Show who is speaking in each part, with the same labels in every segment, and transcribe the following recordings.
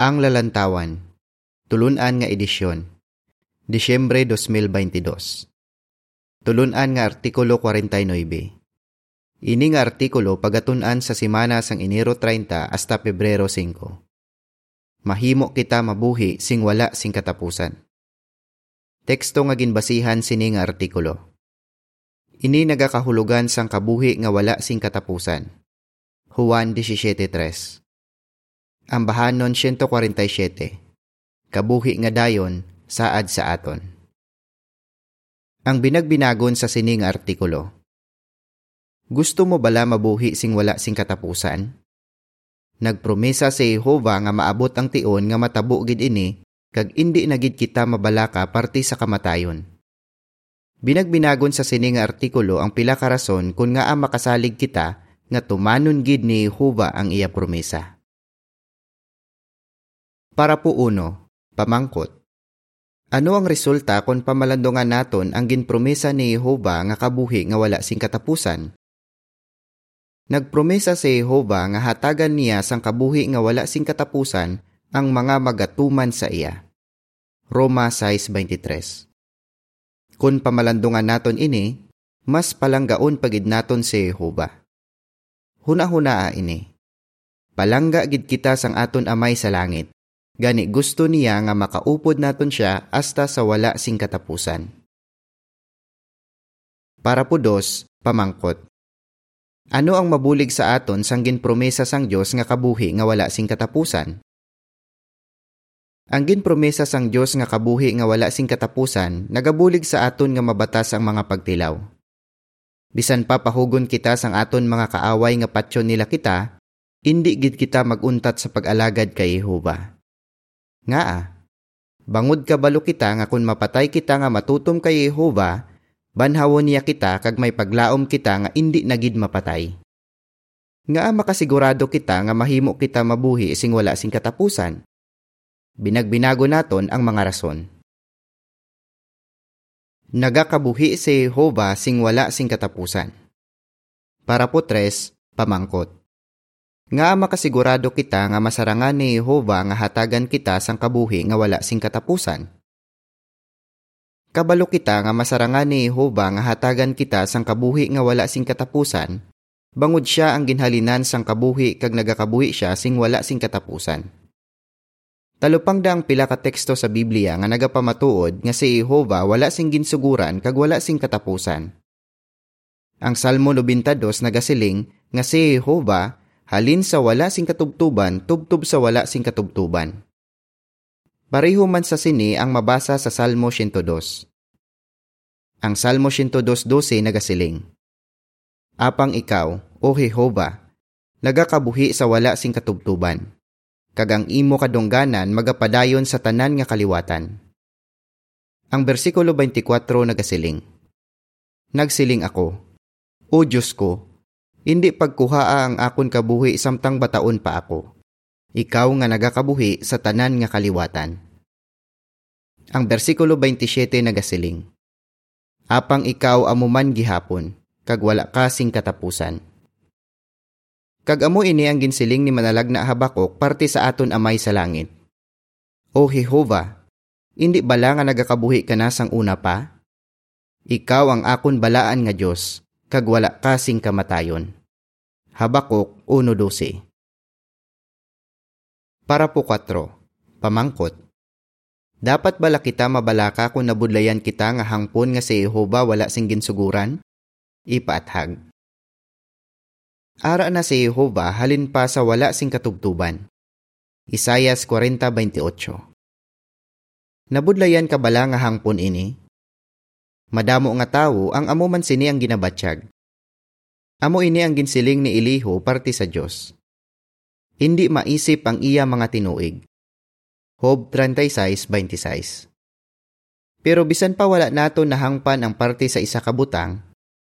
Speaker 1: Ang Lalantawan Tulunan nga edisyon Disyembre 2022 Tulunan nga Artikulo 49 Ini nga artikulo pagatunan sa simana sang Enero 30 hasta Pebrero 5 Mahimo kita mabuhi sing wala sing katapusan. Teksto nga ginbasihan sini nga artikulo. Ini nagakahulugan sang kabuhi nga wala sing katapusan. Juan 17.3 ang bahanon 147. Kabuhi nga dayon, saad sa aton. Ang binagbinagon sa sining artikulo. Gusto mo bala mabuhi sing wala sing katapusan? Nagpromesa si Jehova nga maabot ang tion nga matabo gid ini kag indi na gid kita mabalaka parti sa kamatayon. Binagbinagon sa sining artikulo ang pila ka rason kung nga ang makasalig kita nga tumanon gid ni Jehova ang iya promesa. Para po uno, pamangkot. Ano ang resulta kung pamalandungan naton ang ginpromesa ni Jehova nga kabuhi nga wala sing katapusan? Nagpromesa si Jehova nga hatagan niya sang kabuhi nga wala sing katapusan ang mga magatuman sa iya. Roma 6.23 Kung pamalandungan naton ini, mas palanggaon pagid naton si Jehova. Huna-hunaa ini. Palangga gid kita sang aton amay sa langit Gani gusto niya nga makaupod naton siya hasta sa wala sing katapusan. Para po dos, pamangkot. Ano ang mabulig sa aton sang ginpromesa sang Dios nga kabuhi nga wala sing katapusan? Ang ginpromesa sang Dios nga kabuhi nga wala sing katapusan nagabulig sa aton nga mabatas ang mga pagtilaw. Bisan pa pahugon kita sang aton mga kaaway nga patyon nila kita, indi gid kita maguntat sa pag-alagad kay Jehova. Nga ah, bangod kabalo kita nga kung mapatay kita nga matutom kay Jehova, banhawon niya kita kag may paglaom kita nga indi nagid mapatay. Nga makasigurado kita nga mahimo kita mabuhi sing wala sing katapusan. Binagbinago naton ang mga rason. Nagakabuhi si Jehova sing wala sing katapusan. Para po tres, pamangkot. Nga makasigurado kita nga masarangan ni Jehova nga hatagan kita sang kabuhi nga wala sing katapusan. Kabalo kita nga masarangan ni Jehova nga hatagan kita sang kabuhi nga wala sing katapusan, bangod siya ang ginhalinan sang kabuhi kag nagakabuhi siya sing wala sing katapusan. Talupang daang pila ka teksto sa Biblia nga nagapamatuod nga si Jehova wala sing ginsuguran kag wala sing katapusan. Ang Salmo 92 nagasiling nga si Jehova halin sa wala sing katubtuban, tubtub sa wala sing katubtuban. Pareho man sa sini ang mabasa sa Salmo 102. Ang Salmo 102.12 nagasiling, Apang ikaw, O Jehova, nagakabuhi sa wala sing katubtuban, kag ang imo kadungganan magapadayon sa tanan nga kaliwatan. Ang bersikulo 24 nagasiling, Nagsiling ako, O Diyos ko, hindi pagkuhaa ang akon kabuhi samtang bataon pa ako. Ikaw nga nagakabuhi sa tanan nga kaliwatan. Ang bersikulo 27 nagasiling. Apang ikaw amuman gihapon, kag wala kasing katapusan. Kag amo ini ang ginsiling ni manalag na Habakuk parte sa aton amay sa langit. O Jehova, hindi bala nga nagakabuhi ka na sang una pa? Ikaw ang akon balaan nga Diyos, kag wala kasing kamatayon. Habakuk 1.12 Para po 4. Pamangkot Dapat bala kita mabalaka kung nabudlayan kita nga hangpon nga si Jehova wala sing ginsuguran? Ipaathag. Ara na si Jehova halin pa sa wala sing katubtuban. Isayas 40.28 Nabudlayan ka bala nga hangpon ini? Madamo nga tawo ang amo man sini ang ginabatsyag. Amo ini ang ginsiling ni Eliho parte sa Dios. Hindi maisip ang iya mga tinuig. Hob 36:26. Pero bisan pa wala nato nahangpan ang parte sa isa ka butang,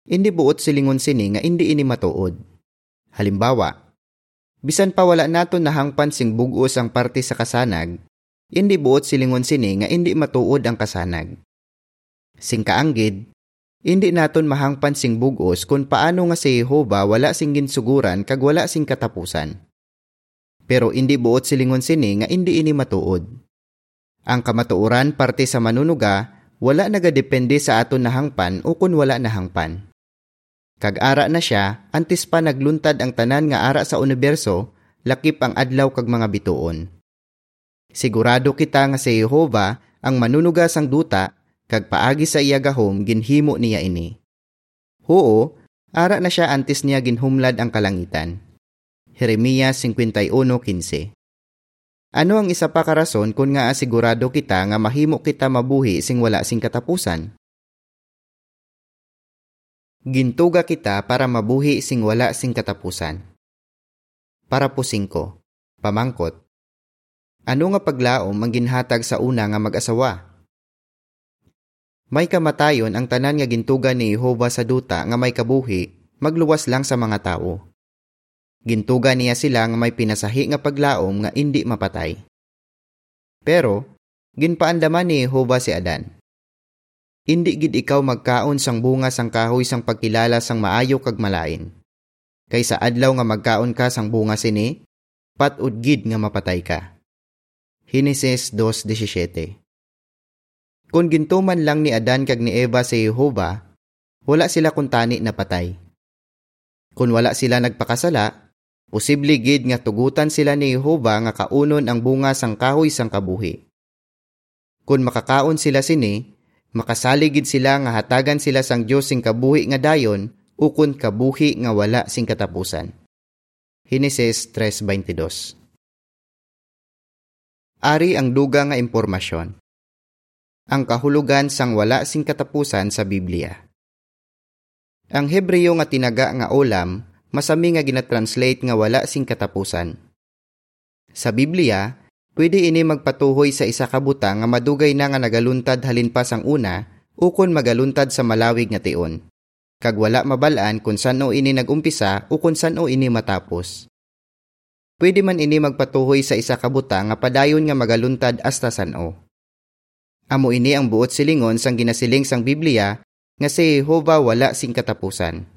Speaker 1: hindi buot silingon sini nga hindi ini matuod. Halimbawa, bisan pa wala nato nahangpan sing bugos ang parte sa kasanag, hindi buot silingon sini nga hindi matuod ang kasanag. Sing kaanggid, hindi naton mahangpan sing bugos kung paano nga si Jehova wala sing ginsuguran kag wala sing katapusan. Pero indi buot silingon sini nga indi ini matuod. Ang kamatuoran parte sa manunuga, wala nagadepende sa aton nahangpan o kun wala nahangpan. Kag ara na siya, antes pa nagluntad ang tanan nga ara sa universo, lakip ang adlaw kag mga bituon. Sigurado kita nga si Jehova ang manunuga sang duta kag paagi sa iya gahom ginhimo niya ini. Huo, ara na siya antes niya ginhumlad ang kalangitan. Jeremias 51.15 Ano ang isa pa karason kung nga asigurado kita nga mahimo kita mabuhi sing wala sing katapusan? Gintuga kita para mabuhi sing wala sing katapusan. Para po singko, pamangkot. Ano nga paglaom ang ginhatag sa una nga mag-asawa? May kamatayon ang tanan nga gintuga ni Jehova sa duta nga may kabuhi, magluwas lang sa mga tao. Gintuga niya sila nga may pinasahi nga paglaom nga indi mapatay. Pero, ginpaandaman ni Jehova si Adan. Indi gid ikaw magkaon sang bunga sang kahoy sang pagkilala sang maayo kag malain. Kaysa adlaw nga magkaon ka sang bunga sini, patud gid nga mapatay ka. Hineses 2.17 Kung gintuman lang ni Adan kag ni Eva sa Jehova, wala sila kuntani na patay. Kung wala sila nagpakasala, Posible gid nga tugutan sila ni Jehova nga kaunon ang bunga sang kahoy sang kabuhi. Kung makakaon sila sini, makasaligid sila nga hatagan sila sang Dios sing kabuhi nga dayon ukon kabuhi nga wala sing katapusan. Hineses 3.22 Ari ang duga nga impormasyon. Ang kahulugan sang wala sing katapusan sa Biblia. Ang Hebreo nga tinaga nga olam masami nga ginatranslate nga wala sing katapusan. Sa Biblia, pwede ini magpatuhoy sa isa ka buta nga madugay na nga nagaluntad halin pa sang una ukon magaluntad sa malawig nga tion. Kag wala mabalaan kung saan o ini nagumpisa o kung saan o ini matapos. Pwede man ini magpatuhoy sa isa ka buta nga padayon nga magaluntad hasta o. Amo ini ang buot silingon sang ginasiling sang Biblia nga si Jehovah wala sing katapusan.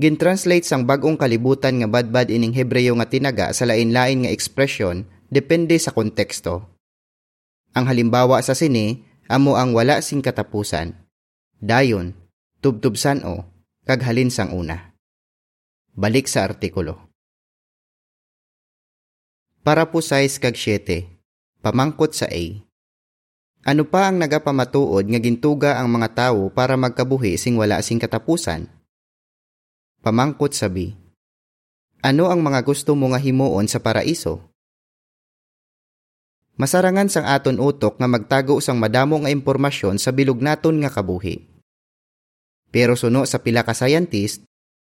Speaker 1: Gintranslate sang bagong kalibutan nga badbad ining Hebreyo nga tinaga sa lain-lain nga ekspresyon depende sa konteksto. Ang halimbawa sa sini amo ang wala sing katapusan. Dayon, tubtubsan o, kaghalin sang una. Balik sa artikulo. Para po size kag 7, pamangkot sa A. Ano pa ang nagapamatuod nga gintuga ang mga tawo para magkabuhi sing wala sing katapusan? Pamangkot sabi, Ano ang mga gusto mo nga himuon sa paraiso? Masarangan sang aton utok nga magtago sang madamo nga impormasyon sa bilog naton nga kabuhi. Pero suno sa pila ka scientist,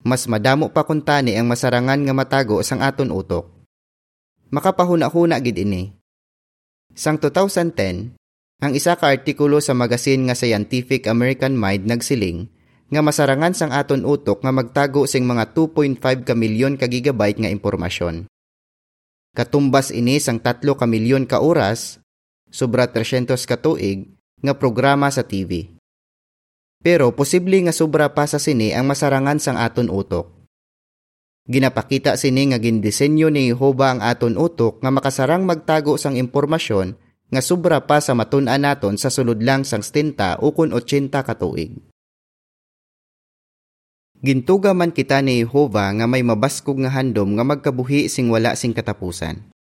Speaker 1: mas madamo pa kuntani ang masarangan nga matago sang aton utok. Makapahuna-huna gid ini. Sang 2010, ang isa ka artikulo sa magasin nga Scientific American Mind nagsiling nga masarangan sang aton utok nga magtago sing mga 2.5 ka milyon ka gigabyte nga impormasyon. Katumbas ini sang 3 ka milyon ka oras, sobra 300 ka tuig, nga programa sa TV. Pero posible nga sobra pa sa sini ang masarangan sang aton utok. Ginapakita sini nga gindisenyo ni Jehova ang aton utok nga makasarang magtago sang impormasyon nga sobra pa sa matun-an naton sa sulod lang sang 70 o kun 80 ka tuig. Gintuga man kita ni Jehova nga may mabaskog nga handom nga magkabuhi sing wala sing katapusan.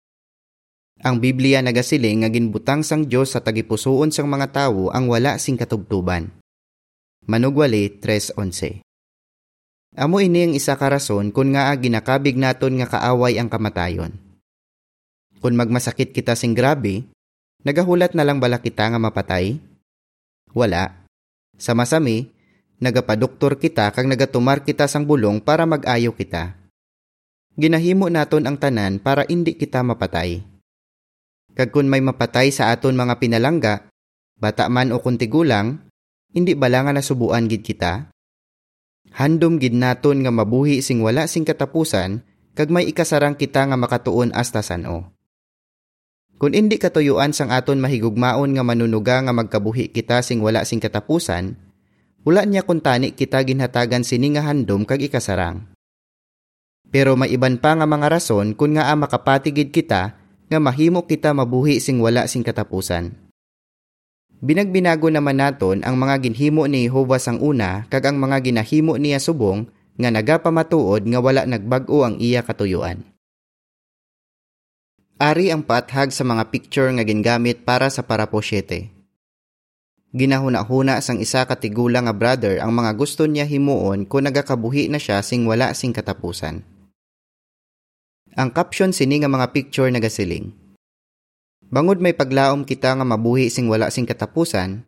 Speaker 1: Ang Biblia nagasiling nga ginbutang sang Dios sa tagipusoon sang mga tawo ang wala sing katubtuban. Manugwali 3.11 Amo ini ang isa ka rason kung nga ginakabig naton nga kaaway ang kamatayon. Kung magmasakit kita sing grabe, nagahulat na lang bala kita nga mapatay? Wala. Sa masami, Nagapadoktor kita kang nagatumar kita sang bulong para mag-ayo kita. Ginahimo naton ang tanan para indi kita mapatay. Kag kun may mapatay sa aton mga pinalangga, bata man o kuntigulang, hindi bala nga nasubuan gid kita? Handom gid naton nga mabuhi sing wala sing katapusan, kag may ikasarang kita nga makatuon hasta sano. Kung indi katuyuan sang aton mahigugmaon nga manunuga nga magkabuhi kita sing wala sing katapusan, wala niya kuntani kita ginhatagan sini nga handom kag ikasarang. Pero may iban pa nga mga rason kung nga a makapatigid kita nga mahimo kita mabuhi sing wala sing katapusan. Binagbinago naman naton ang mga ginhimo ni Jehovah sang una kag ang mga ginahimo niya subong nga nagapamatuod nga wala nagbag-o ang iya katuyuan. Ari ang paathag sa mga picture nga gingamit para sa parapo 7. Ginahuna-huna sang isa katigula nga brother ang mga gusto niya himuon kung nagakabuhi na siya sing wala sing katapusan. Ang caption sini nga mga picture nagasiling. Bangod may paglaom kita nga mabuhi sing wala sing katapusan,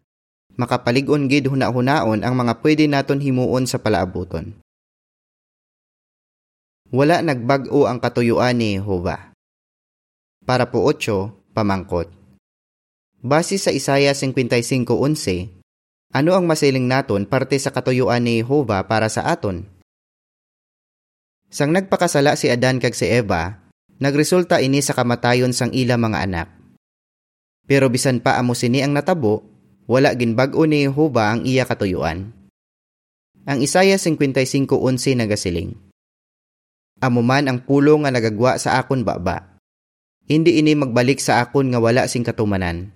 Speaker 1: makapalig-on gid huna-hunaon ang mga pwede naton himuon sa palaabuton. Wala nagbag-o ang katuyuan ni Jehovah. Para po 8, pamangkot. Base sa Isaiah 55.11, ano ang masiling naton parte sa katuyuan ni Jehovah para sa aton? Sang nagpakasala si Adan kag si Eva, nagresulta ini sa kamatayon sang ila mga anak. Pero bisan pa amo sini ang natabo, wala ginbag-o ni Jehovah ang iya katuyuan. Ang Isaiah 55.11 nagasiling. Amo man ang pulo nga nagagwa sa akon baba hindi ini magbalik sa akon nga wala sing katumanan,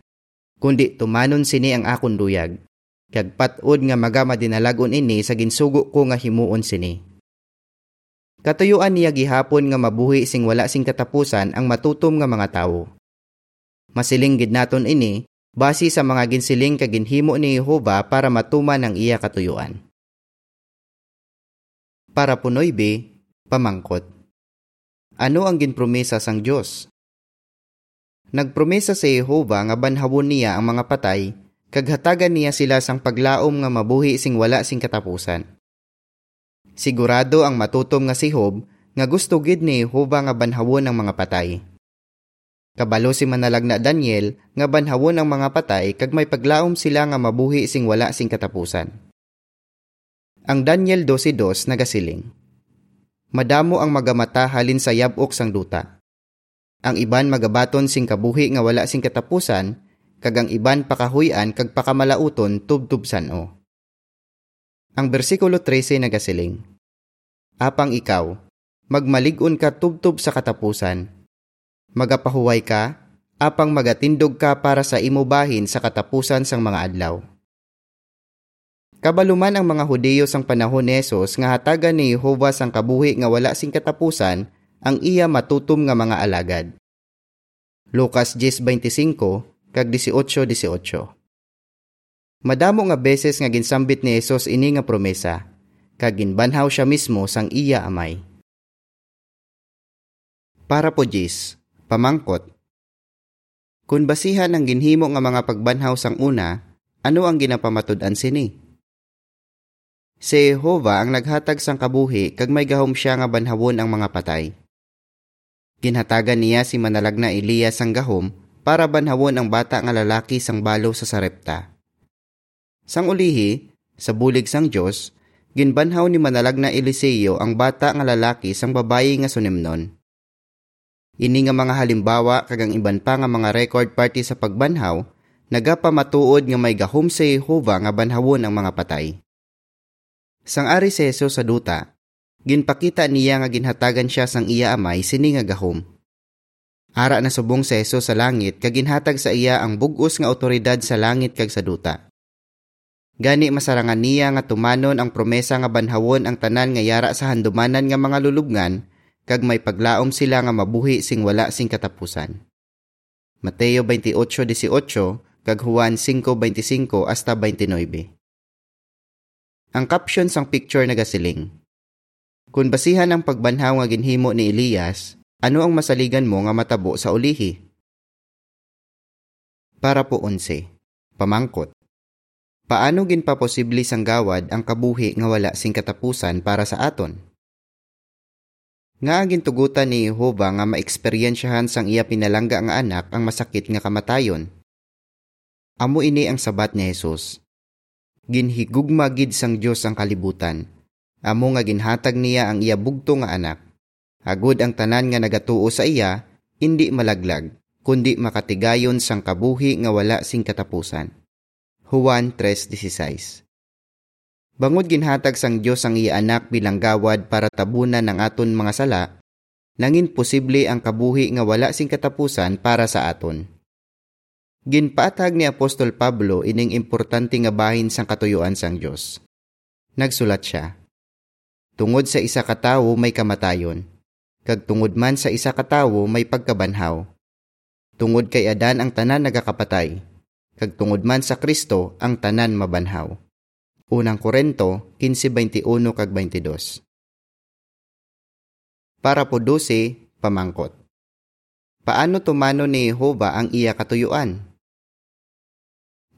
Speaker 1: kundi tumanon sini ang akon duyag. Kag patod nga magama dinalagon ini sa ginsugo ko nga himuon sini. Katuyuan niya gihapon nga mabuhi sing wala sing katapusan ang matutom nga mga tawo. Masiling gid naton ini base sa mga ginsiling kag ginhimo ni Jehova para matuman ang iya katuyuan. Para punoy be, pamangkot. Ano ang ginpromesa sang Dios? Nagpromesa si Jehova nga banhawon niya ang mga patay, kag hatagan niya sila sang paglaom nga mabuhi sing wala sing katapusan. Sigurado ang matutom nga si Job nga gusto gid ni Jehova nga banhawon ang mga patay. Kabalo si manalag na Daniel nga banhawon ang mga patay kag may paglaom sila nga mabuhi sing wala sing katapusan. Ang Daniel 12.2 nagasiling. Madamo ang magamata halin sa yabok sang duta ang iban magabaton sing kabuhi nga wala sing katapusan, kag ang iban pakahuyan kag pakamalauton tubtubsan o. Ang bersikulo 13 nagasiling. Apang ikaw, magmaligon ka tubtub sa katapusan. Magapahuway ka, apang magatindog ka para sa imubahin sa katapusan sang mga adlaw. Kabaluman ang mga Hudiyo sang panahon ni Jesus nga hatagan ni Jehovah sang kabuhi nga wala sing katapusan ang iya matutom nga mga alagad. Lucas 10.25 kag 18.18 Madamo nga beses nga ginsambit ni Jesus ini nga promesa, kag ginbanhaw siya mismo sang iya amay. Para po Jis, pamangkot. Kung basihan ang ginhimo nga mga pagbanhaw sang una, ano ang ginapamatud-an sini? Si Jehovah ang naghatag sang kabuhi kag may gahom siya nga banhawon ang mga patay. Ginhatagan niya si manalag na Elias sang gahom para banhawon ang bata nga lalaki sang balo sa sarepta. Sang ulihi, sa bulig sang Dios, ginbanhaw ni manalag na Eliseo ang bata nga lalaki sang babayi nga sunimnon. Ini nga mga halimbawa kag ang iban pa nga mga record party sa pagbanhaw, nagapamatuod nga may gahom sa Jehova nga banhawon ang mga patay. Sang ari si sa duta, Ginpakita niya nga ginhatagan siya sang iya amay sini nga gahom. Ara na subong sa Hesus sa langit kag ginhatag sa iya ang bugos nga otoridad sa langit kag sa duta. Gani masarangan niya nga tumanon ang promesa nga banhawon ang tanan nga yara sa handumanan nga mga lulubngan kag may paglaom sila nga mabuhi sing wala sing katapusan. Mateo 28:18 kag Juan 5:25 hasta 29. Ang caption sang picture nagasiling. Kung basihan ang pagbanhaw nga ginhimo ni Elias, ano ang masaligan mo nga matabo sa ulihi? Para po onse, pamangkot. Paano ginpaposible sang gawad ang kabuhi nga wala sing katapusan para sa aton? Nga ang gintugutan ni Jehova nga maeksperiensyahan sang iya pinalangga nga anak ang masakit nga kamatayon. Amo ini ang sabat ni Jesus. Ginhigugma gid sang Dios ang kalibutan Amo nga ginhatag niya ang iya bugto nga anak. Agud ang tanan nga nagatuo sa iya, hindi malaglag, kundi makatigayon sang kabuhi nga wala sing katapusan. Juan 3.16 Bangod ginhatag sang Dios ang iya anak bilang gawad para tabunan ng aton mga sala, nangin posible ang kabuhi nga wala sing katapusan para sa aton. Ginpaatag ni Apostol Pablo ining importante nga bahin sang katuyuan sang Dios. Nagsulat siya, Tungod sa isa ka tawo may kamatayon, kag tungod man sa isa ka tawo may pagkabanhaw. Tungod kay Adan ang tanan nagakapatay, kag tungod man sa Kristo ang tanan mabanhaw. Unang Korento 15:21 kag 22. Para po 12, pamangkot. Paano tumano ni Jehova ang iya katuyuan?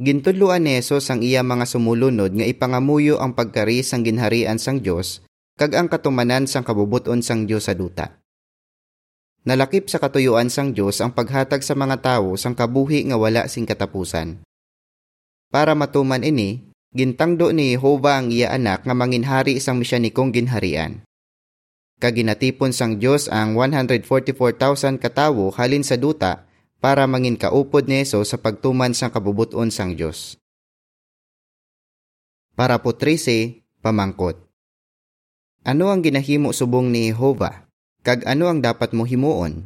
Speaker 1: Gintudluan ni Jesus ang iya mga sumulunod nga ipangamuyo ang pagkari sang ginharian sang Dios kag ang katumanan sang kabubuton sang Dios sa duta. Nalakip sa katuyuan sang Dios ang paghatag sa mga tawo sang kabuhi nga wala sing katapusan. Para matuman ini, gintangdo ni Jehova ang iya anak nga manginhari isang misyanikong ginharian. Kaginatipon sang Dios ang 144,000 katawo halin sa duta para mangin kaupod ni Jesus sa pagtuman sang kabubuton sang Dios. Para po 13, pamangkot. Ano ang ginahimo subong ni Jehova? Kag ano ang dapat mo himuon?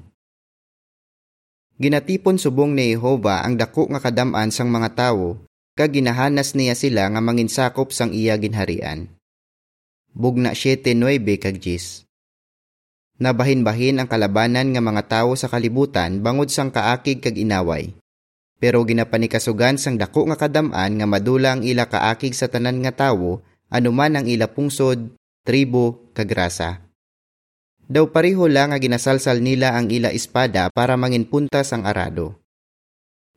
Speaker 1: Ginatipon subong ni Jehova ang dako nga kadaman sang mga tawo kag ginahanas niya sila nga manginsakop sang iya ginharian. Bugna 7:9 kag 10. Nabahin-bahin ang kalabanan nga mga tawo sa kalibutan bangod sang kaakig kag inaway. Pero ginapanikasugan sang dako nga kadaman nga madula ang ila kaakig sa tanan nga tawo anuman ang ila pungsod, tribo, kag rasa. Daw pareho lang nga ginasalsal nila ang ila espada para mangin puntas ang arado.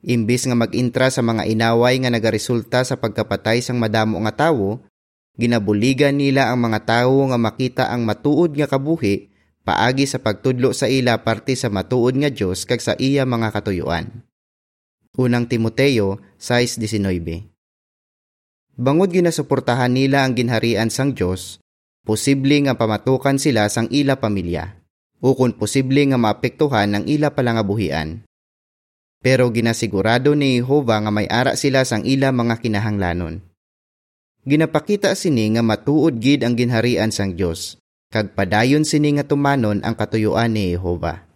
Speaker 1: Imbis nga mag-intra sa mga inaway nga nagaresulta sa pagkapatay sang madamo nga tawo, ginabuligan nila ang mga tawo nga makita ang matuod nga kabuhi paagi sa pagtudlo sa ila parte sa matuod nga Dios kag sa iya mga katuyuan. Unang Timoteo 6:19. Bangod ginasuportahan nila ang ginharian sang Dios, posible nga pamatukan sila sang ila pamilya ukon posible nga maapektuhan ang ila palangabuhian. Pero ginasigurado ni Jehova nga may ara sila sang ila mga kinahanglanon. Ginapakita sini nga matuod gid ang ginharian sang Dios kag padayon sini nga tumanon ang katuyuan ni Jehova.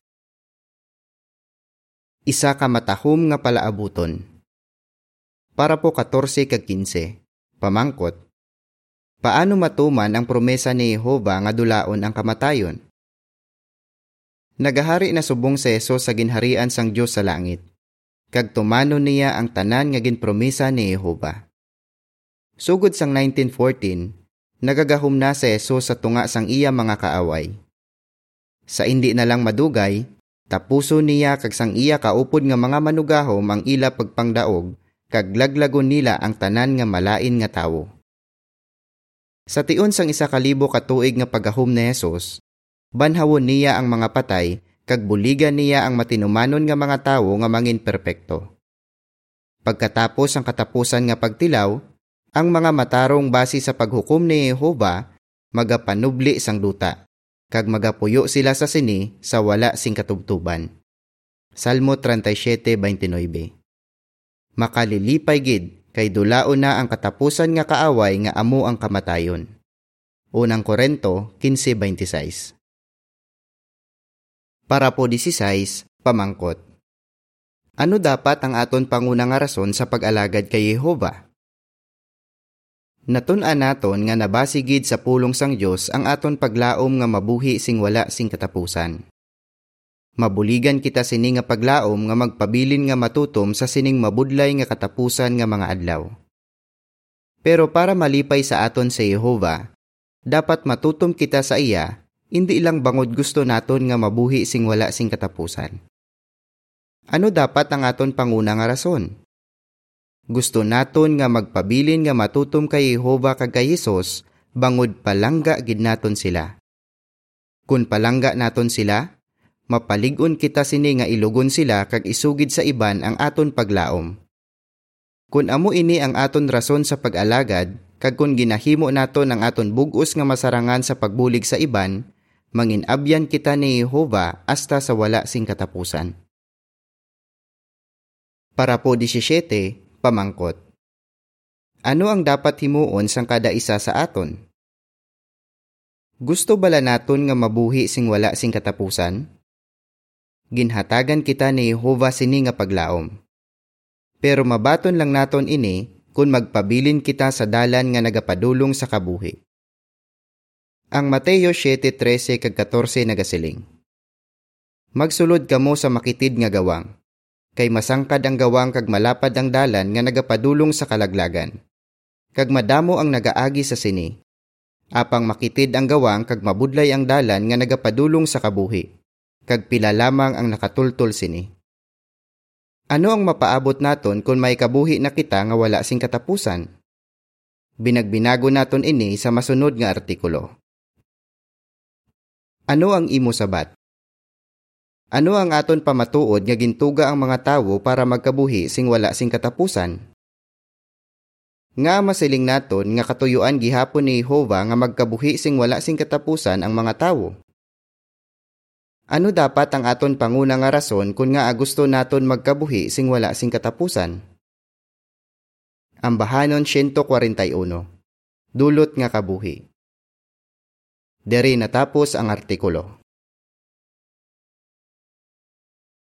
Speaker 1: Isa ka matahom nga palaabuton. Para po 14 kag 15. Pamangkot. Paano matuman ang promesa ni Jehova nga dulaon ang kamatayon? Nagahari na subong sa Hesus sa ginharian sang Dios sa langit. Kag tumano niya ang tanan nga ginpromesa ni Jehova. Sugod sang 1914, nagagahom na si Jesus sa tunga sang iya mga kaaway. Sa hindi na lang madugay, tapuso niya kag sang iya kaupod nga mga manugahom ang ila pagpangdaog kag laglagon nila ang tanan nga malain nga tawo. Sa tion sang isa kalibo katuig nga pagahom ni Jesus, banhawon niya ang mga patay kag buligan niya ang matinumanon nga mga tawo nga mangin perpekto. Pagkatapos ang katapusan nga pagtilaw, ang mga matarong base sa paghukom ni Jehova magapanubli sang duta, kag magapuyo sila sa sini sa wala sing katubtuban. Salmo 37:29. Makalilipay gid kay dulaon na ang katapusan nga kaaway nga amo ang kamatayon. Unang Korento 15:26. Para po 16, pamangkot. Ano dapat ang aton panguna nga rason sa pag-alagad kay Jehova? Natun-an naton nga nabasigid sa pulong sang Dios ang aton paglaom nga mabuhi sing wala sing katapusan. Mabuligan kita sini nga paglaom nga magpabilin nga matutom sa sining mabudlay nga katapusan nga mga adlaw. Pero para malipay sa aton sa Jehova, dapat matutom kita sa iya, hindi ilang bangod gusto naton nga mabuhi sing wala sing katapusan. Ano dapat ang aton panguna nga rason? Gusto naton nga magpabilin nga matutom kay Jehova kag kay Hesus, bangod palangga gid naton sila. Kun palangga naton sila, mapaligon kita sini nga ilugon sila kag isugid sa iban ang aton paglaom. Kun amo ini ang aton rason sa pag-alagad, kag kun ginahimo naton ang aton bugos nga masarangan sa pagbulig sa iban, manginabyan kita ni Jehova hasta sa wala sing katapusan. Para po 17, pamangkot. Ano ang dapat himuon sang kada isa sa aton? Gusto bala naton nga mabuhi sing wala sing katapusan? Ginhatagan kita ni Jehova sini nga paglaom. Pero mabaton lang naton ini kung magpabilin kita sa dalan nga nagapadulong sa kabuhi. Ang Mateo 7:13 kag 14 nagasiling. Magsulod kamo sa makitid nga gawang, kay masangkad ang gawang kag malapad ang dalan nga nagapadulong sa kalaglagan. Kag madamo ang nagaagi sa sini. Apang makitid ang gawang kag mabudlay ang dalan nga nagapadulong sa kabuhi. Kag pila lamang ang nakatultol sini. Ano ang mapaabot naton kung may kabuhi na kita nga wala sing katapusan? Binagbinago naton ini sa masunod nga artikulo. Ano ang imo sabat? Ano ang aton pamatuod nga gintuga ang mga tawo para magkabuhi sing wala sing katapusan? Nga masiling naton nga katuyuan gihapon ni Jehova nga magkabuhi sing wala sing katapusan ang mga tawo. Ano dapat ang aton panguna nga rason kung nga gusto naton magkabuhi sing wala sing katapusan? Ambahanon 141. Dulot nga kabuhi. Dere natapos ang artikulo.